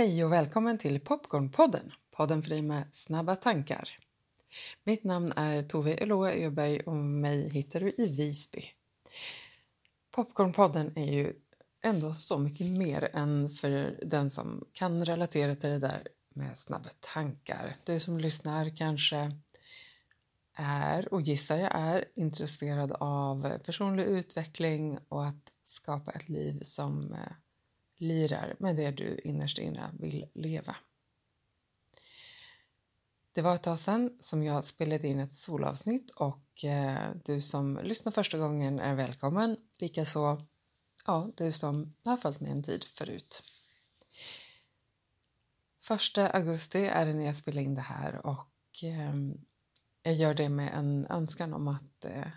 Hej och välkommen till Popcornpodden, podden för dig med snabba tankar. Mitt namn är Tove Eloa Öberg och mig hittar du i Visby. Popcornpodden är ju ändå så mycket mer än för den som kan relatera till det där med snabba tankar. Du som lyssnar kanske är, och gissar jag är, intresserad av personlig utveckling och att skapa ett liv som eh, lirar med det du innerst inne vill leva. Det var ett tag sedan som jag spelade in ett solavsnitt och eh, du som lyssnar första gången är välkommen. Likaså ja, du som har följt med en tid förut. Första augusti är det när jag spelar in det här och eh, jag gör det med en önskan om att eh,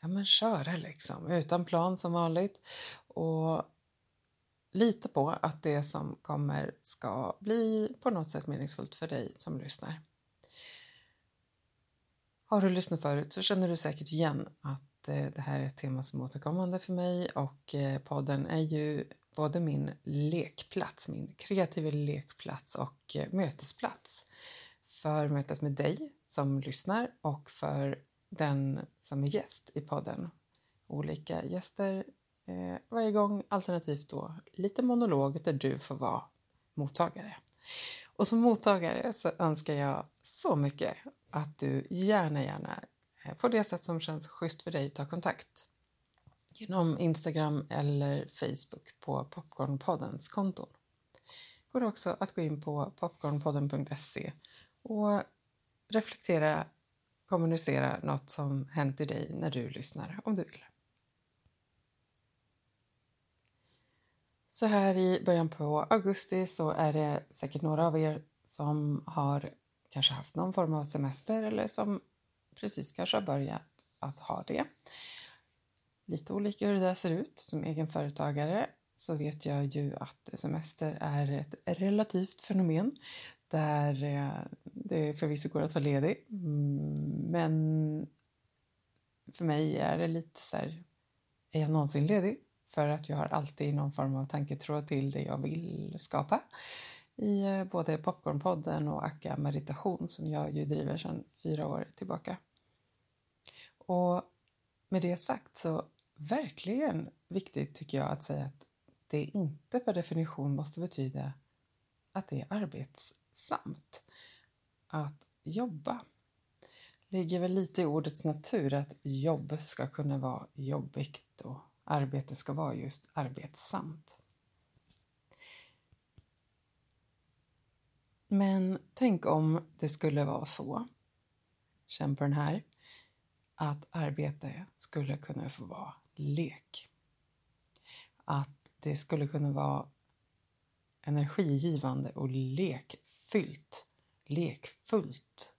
ja, men köra liksom utan plan som vanligt och lita på att det som kommer ska bli på något sätt meningsfullt för dig som lyssnar. Har du lyssnat förut så känner du säkert igen att eh, det här är ett tema som är återkommande för mig och eh, podden är ju både min lekplats, min kreativa lekplats och eh, mötesplats för mötet med dig som lyssnar och för den som är gäst i podden. Olika gäster eh, varje gång, alternativt då lite monolog där du får vara mottagare. Och som mottagare så önskar jag så mycket att du gärna, gärna eh, på det sätt som känns schysst för dig tar kontakt genom Instagram eller Facebook på Popcornpoddens konton. Går också att gå in på popcornpodden.se och reflektera, kommunicera något som hänt i dig när du lyssnar om du vill. Så här i början på augusti så är det säkert några av er som har kanske haft någon form av semester eller som precis kanske har börjat att ha det. Lite olika hur det där ser ut. Som egenföretagare så vet jag ju att semester är ett relativt fenomen där eh, det förvisso går att vara ledig. Mm, men för mig är det lite så här, är jag någonsin ledig? För att jag har alltid någon form av tanketråd till det jag vill skapa i eh, både Popcornpodden och Akka Meditation som jag ju driver sedan fyra år tillbaka. Och med det sagt så verkligen viktigt tycker jag att säga att det inte per definition måste betyda att det är arbetsamt att jobba. Det ligger väl lite i ordets natur att jobb ska kunna vara jobbigt och arbete ska vara just arbetsamt. Men tänk om det skulle vara så, känn på den här, att arbete skulle kunna få vara lek. Att det skulle kunna vara energigivande och lekfyllt, lekfullt,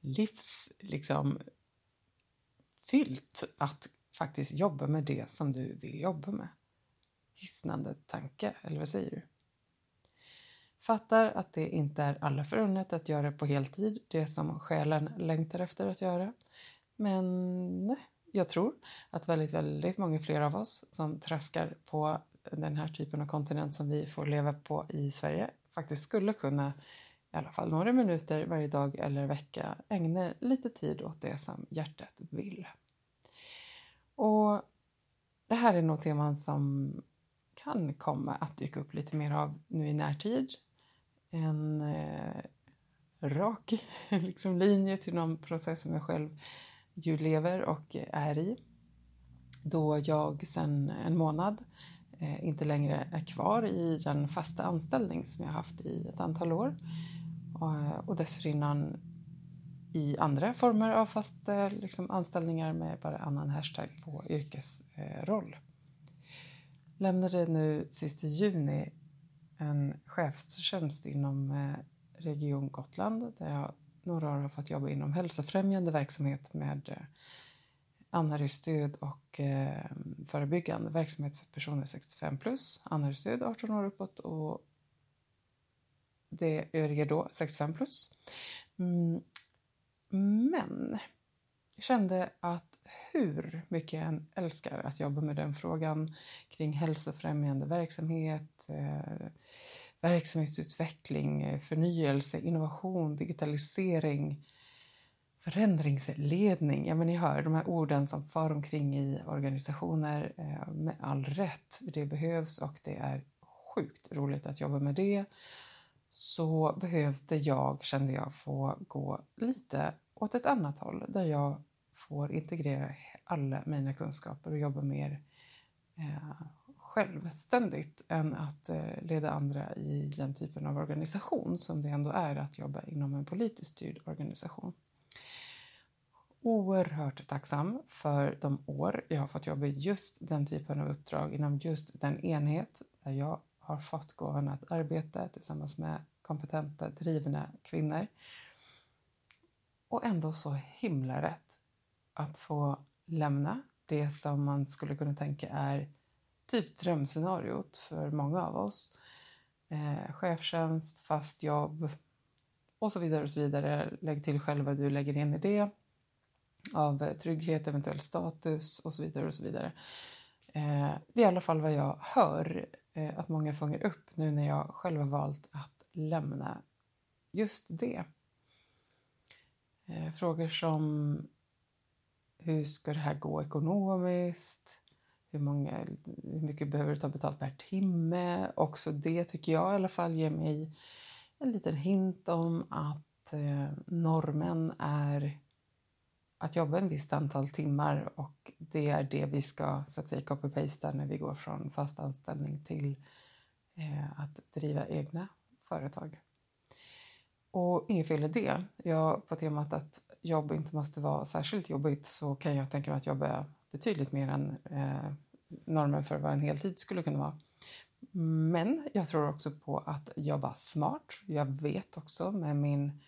livs, liksom fyllt att faktiskt jobba med det som du vill jobba med. Hisnande tanke, eller vad säger du? Fattar att det inte är alla förunnat att göra på heltid, det som själen längtar efter att göra. Men jag tror att väldigt, väldigt många fler av oss som traskar på den här typen av kontinent som vi får leva på i Sverige faktiskt skulle kunna i alla fall några minuter varje dag eller vecka ägna lite tid åt det som hjärtat vill. Och det här är nog teman som kan komma att dyka upp lite mer av nu i närtid. En eh, rak liksom, linje till någon process som jag själv ju lever och är i. Då jag sedan en månad eh, inte längre är kvar i den fasta anställning som jag haft i ett antal år. Och, och dessförinnan i andra former av fast eh, liksom, anställningar med bara annan hashtag på yrkesroll. Eh, Lämnade nu sist i juni en chefstjänst inom eh, Region Gotland där jag några år har fått jobba inom hälsofrämjande verksamhet med anhörigstöd och förebyggande verksamhet för personer 65 plus, anhörigstöd 18 år uppåt och det övriga då 65 plus. Mm, men jag kände att hur mycket jag än älskar att jobba med den frågan kring hälsofrämjande verksamhet, eh, verksamhetsutveckling, förnyelse, innovation, digitalisering, förändringsledning. Ja, men ni hör de här orden som far omkring i organisationer eh, med all rätt. Det behövs och det är sjukt roligt att jobba med det. Så behövde jag, kände jag, få gå lite åt ett annat håll där jag får integrera alla mina kunskaper och jobba mer eh, självständigt än att eh, leda andra i den typen av organisation som det ändå är att jobba inom en politiskt styrd organisation. Oerhört tacksam för de år jag har fått jobba i just den typen av uppdrag inom just den enhet där jag har fått gåvan att arbeta tillsammans med kompetenta, drivna kvinnor. Och ändå så himla rätt att få lämna det som man skulle kunna tänka är typ drömscenariot för många av oss. Eh, chefstjänst, fast jobb och så vidare och så vidare. Lägg till själv vad du lägger in i det av trygghet, eventuell status och så vidare och så vidare. Eh, det är i alla fall vad jag hör Eh, att många fångar upp nu när jag själv har valt att lämna just det. Eh, frågor som hur ska det här gå ekonomiskt? Hur, många, hur mycket behöver du ta betalt per timme? Också det tycker jag i alla fall ger mig en liten hint om att eh, normen är att jobba en visst antal timmar och det är det vi ska så att säga copy-pasta när vi går från fast anställning till eh, att driva egna företag. Och inget fel i det. Jag, på temat att jobb inte måste vara särskilt jobbigt så kan jag tänka mig att jobba betydligt mer än eh, normen för vad en heltid skulle kunna vara. Men jag tror också på att jobba smart. Jag vet också med min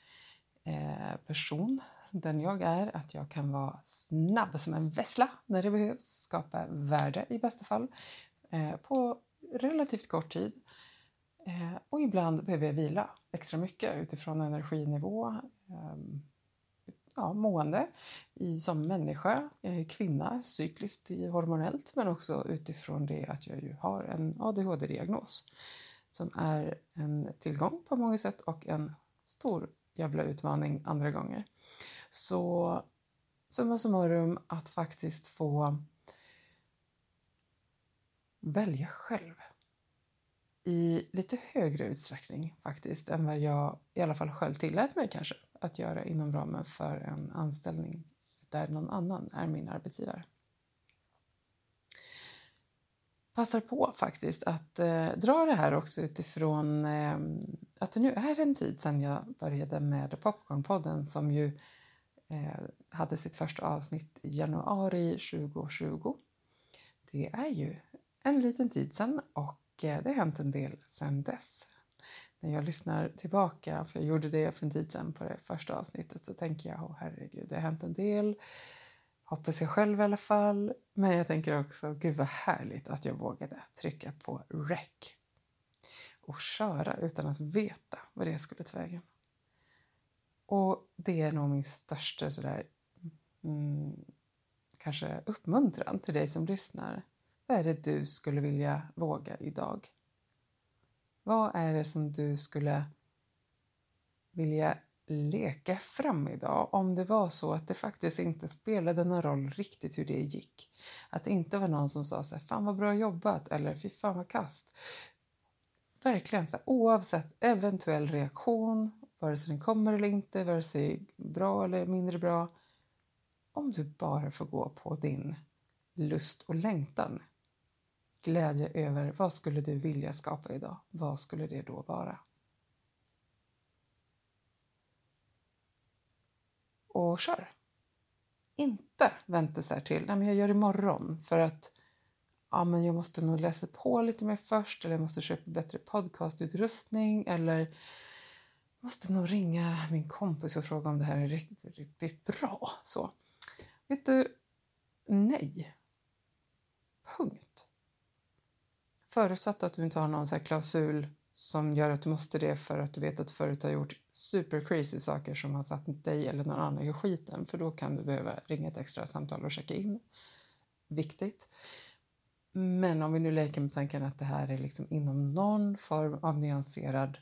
eh, person, den jag är, att jag kan vara snabb som en vessla när det behövs, skapa värde i bästa fall eh, på relativt kort tid. Eh, och ibland behöver jag vila extra mycket utifrån energinivå, ehm, ja, mående i, som människa, eh, kvinna, cykliskt hormonellt men också utifrån det att jag ju har en ADHD-diagnos som är en tillgång på många sätt och en stor jävla utmaning andra gånger. Så summa summarum att faktiskt få välja själv i lite högre utsträckning faktiskt än vad jag i alla fall själv tillät mig kanske att göra inom ramen för en anställning där någon annan är min arbetsgivare. Passar på faktiskt att eh, dra det här också utifrån eh, att det nu är en tid sedan jag började med Popcornpodden som ju eh, Eh, hade sitt första avsnitt i januari 2020. Det är ju en liten tid sedan och eh, det har hänt en del sedan dess. När jag lyssnar tillbaka, för jag gjorde det för en tid sedan på det första avsnittet, så tänker jag, oh, herregud, det har hänt en del. Hoppas jag själv i alla fall. Men jag tänker också, gud vad härligt att jag vågade trycka på rec och köra utan att veta vad det skulle ta vägen. Och det är nog min största sådär, mm, kanske uppmuntran till dig som lyssnar. Vad är det du skulle vilja våga idag? Vad är det som du skulle vilja leka fram idag om det var så att det faktiskt inte spelade någon roll riktigt hur det gick? Att det inte var någon som sa så här, fan vad bra jobbat eller fy fan vad kast. Verkligen så här, oavsett eventuell reaktion, vare sig den kommer eller inte, vare sig bra eller mindre bra. Om du bara får gå på din lust och längtan glädje över vad skulle du vilja skapa idag? Vad skulle det då vara? Och kör! Inte vänta så här till, nej men jag gör det imorgon för att ja, men jag måste nog läsa på lite mer först eller jag måste köpa bättre podcastutrustning eller måste nog ringa min kompis och fråga om det här är riktigt, riktigt bra. Så, vet du, nej. Punkt. Förutsatt att du inte har någon så klausul som gör att du måste det för att du vet att förut har gjort super crazy saker som har satt dig eller någon annan i skiten. För då kan du behöva ringa ett extra samtal och checka in. Viktigt. Men om vi nu leker med tanken att det här är liksom inom någon form av nyanserad,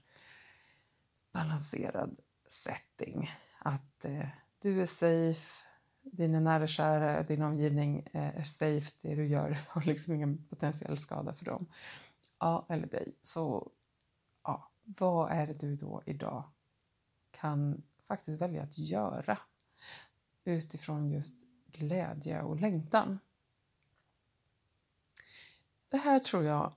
balanserad setting. Att eh, du är safe, dina nära och kära, din omgivning eh, är safe, det du gör har liksom ingen potentiell skada för dem. Ja, eller dig. Så ja, vad är det du då idag kan faktiskt välja att göra utifrån just glädje och längtan? Det här tror jag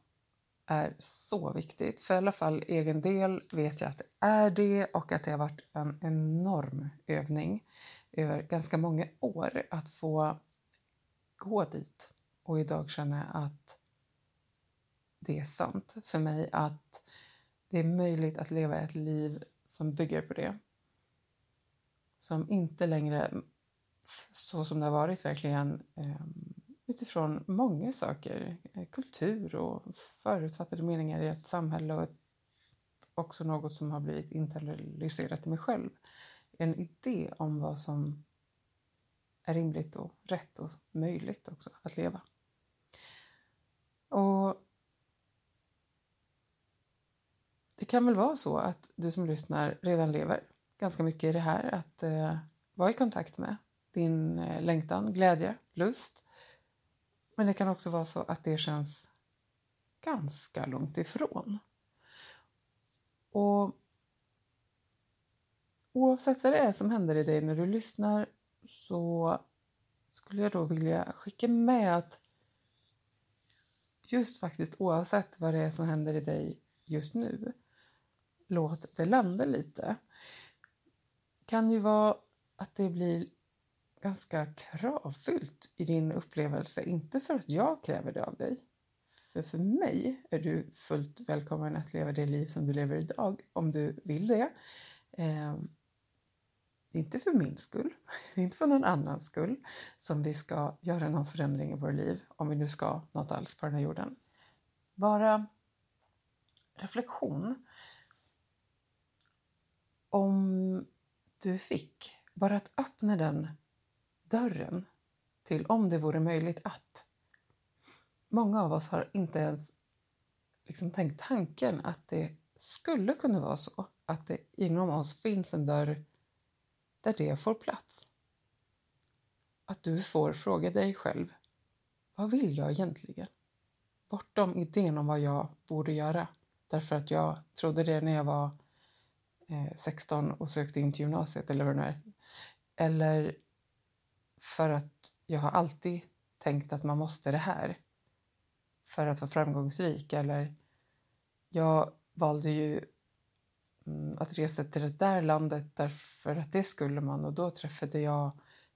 är så viktigt. För i alla fall egen del vet jag att det är det och att det har varit en enorm övning över ganska många år att få gå dit och idag jag att det är sant för mig att det är möjligt att leva ett liv som bygger på det. Som inte längre, så som det har varit verkligen, eh, utifrån många saker, eh, kultur och förutfattade meningar i ett samhälle och ett, också något som har blivit internaliserat i mig själv. En idé om vad som är rimligt och rätt och möjligt också att leva. Och det kan väl vara så att du som lyssnar redan lever ganska mycket i det här att eh, vara i kontakt med din eh, längtan, glädje, lust men det kan också vara så att det känns ganska långt ifrån. Och oavsett vad det är som händer i dig när du lyssnar så skulle jag då vilja skicka med att just faktiskt oavsett vad det är som händer i dig just nu, låt det landa lite. kan ju vara att det blir ganska kravfyllt i din upplevelse. Inte för att jag kräver det av dig. För för mig är du fullt välkommen att leva det liv som du lever idag om du vill det. Eh, inte för min skull, inte för någon annans skull som vi ska göra någon förändring i våra liv, om vi nu ska något alls på den här jorden. Bara reflektion. Om du fick, bara att öppna den dörren till om det vore möjligt att. Många av oss har inte ens liksom tänkt tanken att det skulle kunna vara så att det inom oss finns en dörr där det får plats. Att du får fråga dig själv, vad vill jag egentligen? Bortom idén om vad jag borde göra, därför att jag trodde det när jag var eh, 16 och sökte in till gymnasiet eller vad det är. Eller för att jag har alltid tänkt att man måste det här för att vara framgångsrik. Eller jag valde ju mm, att resa till det där landet därför att det skulle man och då träffade jag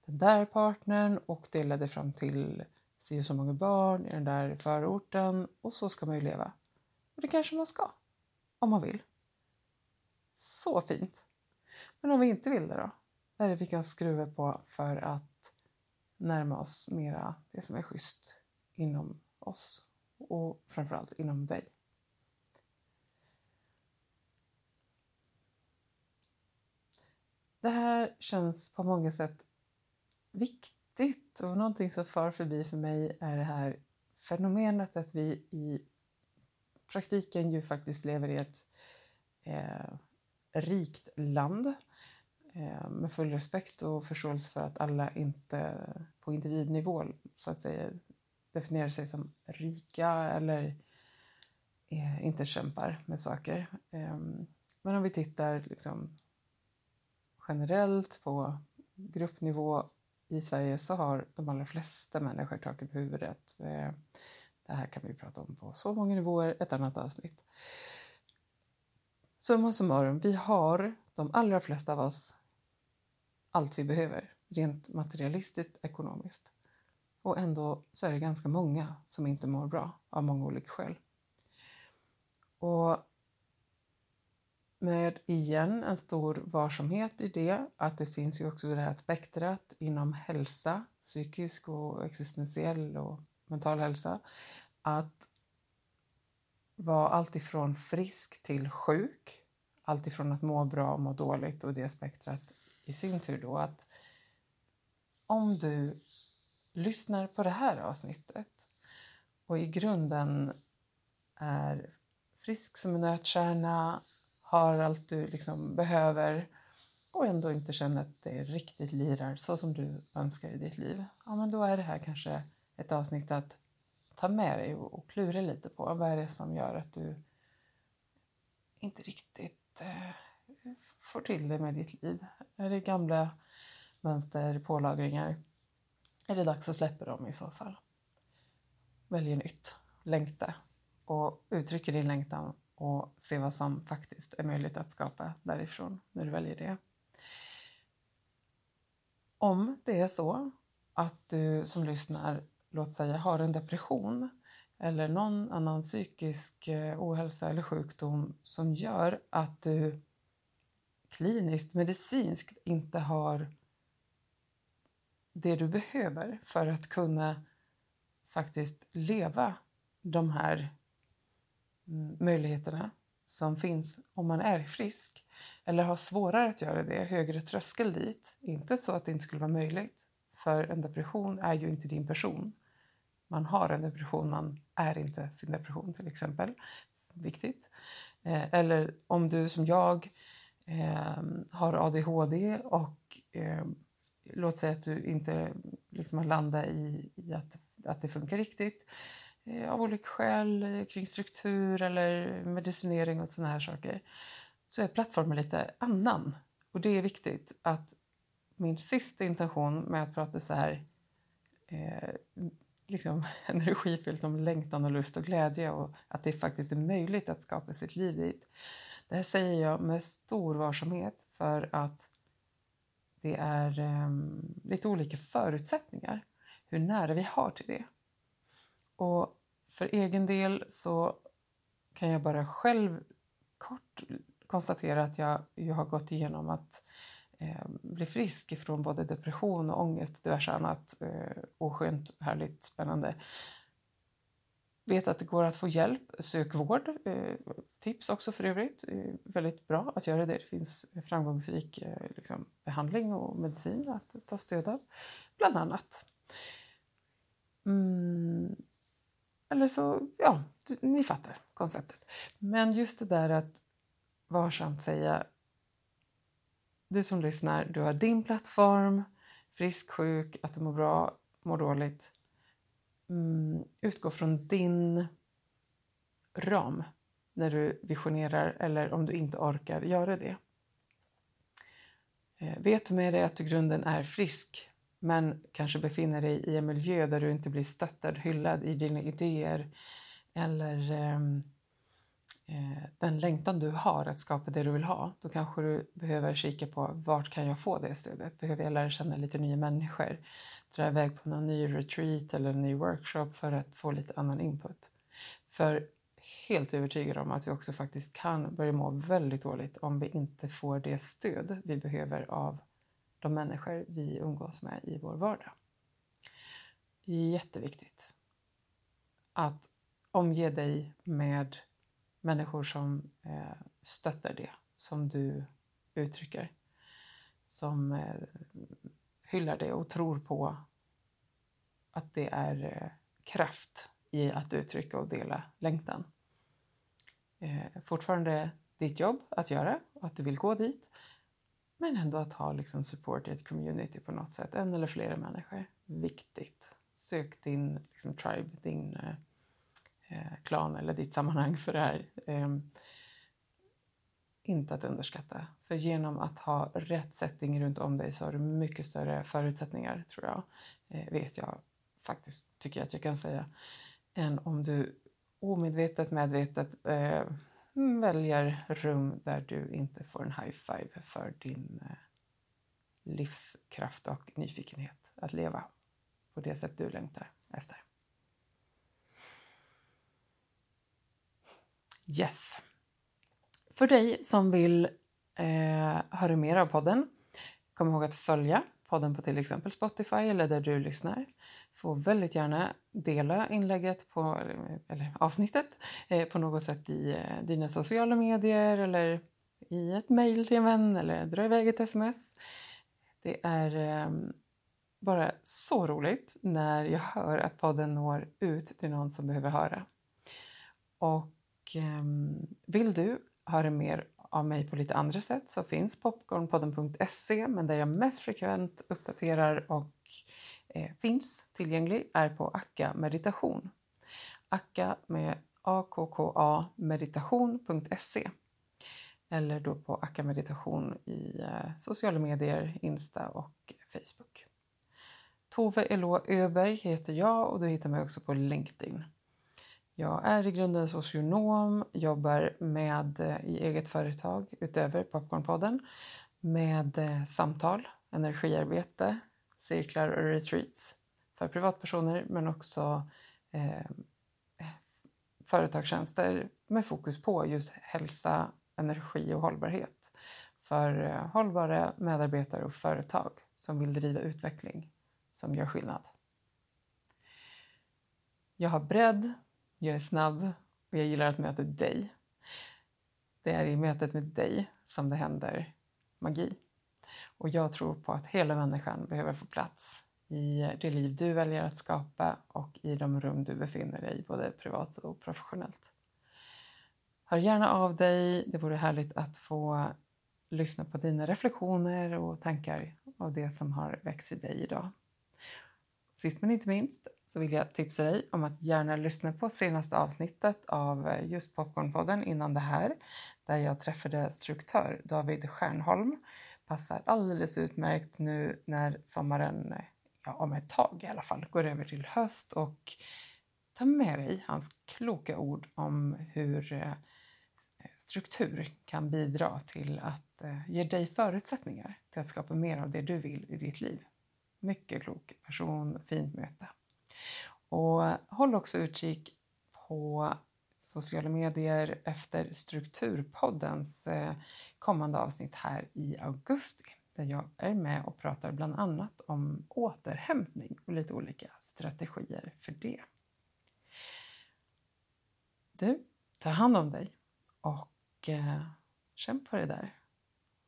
den där partnern och det ledde fram till si så många barn i den där förorten och så ska man ju leva. Och det kanske man ska, om man vill. Så fint! Men om vi inte vill det då? Vad är det vi kan skruva på för att närma oss mera det som är schysst inom oss och framförallt inom dig. Det här känns på många sätt viktigt och någonting som far förbi för mig är det här fenomenet att vi i praktiken ju faktiskt lever i ett eh, rikt land Eh, med full respekt och förståelse för att alla inte på individnivå så att säga definierar sig som rika eller eh, inte kämpar med saker. Ehm, men om vi tittar liksom generellt på gruppnivå i Sverige så har de allra flesta människor tak över huvudet. Eh, det här kan vi prata om på så många nivåer, ett annat avsnitt. Summa summarum, vi har, de allra flesta av oss, allt vi behöver rent materialistiskt, ekonomiskt. Och ändå så är det ganska många som inte mår bra av många olika skäl. Och med igen en stor varsamhet i det att det finns ju också det här spektrat inom hälsa, psykisk och existentiell och mental hälsa. Att vara alltifrån frisk till sjuk, alltifrån att må bra och må dåligt och det spektrat i sin tur då att om du lyssnar på det här avsnittet och i grunden är frisk som en nötkärna, har allt du liksom behöver och ändå inte känner att det riktigt lirar så som du önskar i ditt liv, ja men då är det här kanske ett avsnitt att ta med dig och klura lite på. Vad är det som gör att du inte riktigt eh, får till det med ditt liv? Är det gamla mönster, pålagringar? Är det dags att släppa dem i så fall? Välj nytt, längta och uttrycka din längtan och se vad som faktiskt är möjligt att skapa därifrån när du väljer det. Om det är så att du som lyssnar, låt säga, har en depression eller någon annan psykisk eh, ohälsa eller sjukdom som gör att du kliniskt, medicinskt inte har det du behöver för att kunna faktiskt leva de här mm, möjligheterna som finns om man är frisk eller har svårare att göra det, högre tröskel dit. Inte så att det inte skulle vara möjligt, för en depression är ju inte din person. Man har en depression, man är inte sin depression till exempel. Viktigt. Eh, eller om du som jag eh, har ADHD och eh, låt säga att du inte liksom har landat i, i att, att det funkar riktigt eh, av olika skäl eh, kring struktur eller medicinering och sådana här saker så är plattformen lite annan. Och det är viktigt att min sista intention med att prata så här eh, liksom energifyllt om längtan och lust och glädje och att det faktiskt är möjligt att skapa sitt liv dit. Det här säger jag med stor varsamhet för att det är um, lite olika förutsättningar hur nära vi har till det. Och för egen del så kan jag bara själv kort konstatera att jag, jag har gått igenom att eh, bli frisk ifrån både depression och ångest och diverse annat eh, oskönt, härligt, spännande. Vet att det går att få hjälp, sök vård. Eh, tips också för övrigt. Väldigt bra att göra det. Det finns framgångsrik eh, liksom, behandling och medicin att ta stöd av, bland annat. Mm. Eller så, ja, ni fattar konceptet. Men just det där att varsamt säga du som lyssnar, du har din plattform, frisk, sjuk, att du mår bra, mår dåligt. Mm, utgå från din ram när du visionerar eller om du inte orkar göra det. Eh, vet du med dig att du i grunden är frisk men kanske befinner dig i en miljö där du inte blir stöttad, hyllad i dina idéer eller eh, eh, den längtan du har att skapa det du vill ha, då kanske du behöver kika på vart kan jag få det stödet? Behöver jag lära känna lite nya människor? Dra iväg på någon ny retreat eller en ny workshop för att få lite annan input? För helt övertygad om att vi också faktiskt kan börja må väldigt dåligt om vi inte får det stöd vi behöver av de människor vi umgås med i vår vardag. Jätteviktigt att omge dig med människor som eh, stöttar det som du uttrycker. Som eh, hyllar det och tror på att det är eh, kraft i att uttrycka och dela längtan. Eh, fortfarande ditt jobb att göra, och att du vill gå dit. Men ändå att ha liksom support i ett community på något sätt, en eller flera människor. Viktigt. Sök din liksom, tribe, din eh, eh klan eller ditt sammanhang för det här. Eh, inte att underskatta. För genom att ha rätt setting runt om dig så har du mycket större förutsättningar, tror jag. Eh, vet jag faktiskt, tycker jag att jag kan säga. Än om du omedvetet, medvetet eh, mm, väljer rum där du inte får en high five för din eh, livskraft och nyfikenhet att leva på det sätt du längtar efter. Yes. För dig som vill eh, höra mer av podden, kom ihåg att följa podden på till exempel Spotify eller där du lyssnar. Får väldigt gärna dela inlägget på, eller avsnittet eh, på något sätt i eh, dina sociala medier eller i ett mejl till en vän eller dra iväg ett sms. Det är eh, bara så roligt när jag hör att podden når ut till någon som behöver höra. Och eh, vill du höra mer av mig på lite andra sätt så finns popcornpodden.se men där jag mest frekvent uppdaterar och eh, finns tillgänglig är på Akka meditation. Akka med akka meditation.se eller då på Akka meditation i eh, sociala medier, Insta och Facebook. Tove Elå Öberg heter jag och du hittar mig också på LinkedIn. Jag är i grunden socionom, jobbar med eh, i eget företag utöver Popcornpodden med eh, samtal, energiarbete, cirklar och retreats för privatpersoner men också eh, eh, företagstjänster med fokus på just hälsa, energi och hållbarhet för eh, hållbara medarbetare och företag som vill driva utveckling som gör skillnad. Jag har bredd, jag är snabb och jag gillar att möta dig. Det är i mötet med dig som det händer magi. Och jag tror på att hela människan behöver få plats i det liv du väljer att skapa och i de rum du befinner dig i, både privat och professionellt. Hör gärna av dig. Det vore härligt att få lyssna på dina reflektioner och tankar av det som har växt i dig idag. Sist men inte minst så vill jag tipsa dig om att gärna lyssna på senaste avsnittet av eh, just Popcornpodden innan det här, där jag träffade struktör David Stjärnholm. Passar alldeles utmärkt nu när sommaren, ja, om ett tag i alla fall, går över till höst och ta med dig hans kloka ord om hur eh, struktur kan bidra till att eh, ge dig förutsättningar till att skapa mer av det du vill i ditt liv. Mycket klok person, fint möte. Och håll också utkik på sociala medier efter Strukturpoddens eh, kommande avsnitt här i augusti där jag är med och pratar bland annat om återhämtning och lite olika strategier för det. Du, ta hand om dig och eh, känn på det där.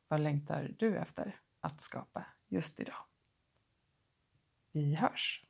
Vad längtar du efter att skapa just idag? Vi hörs!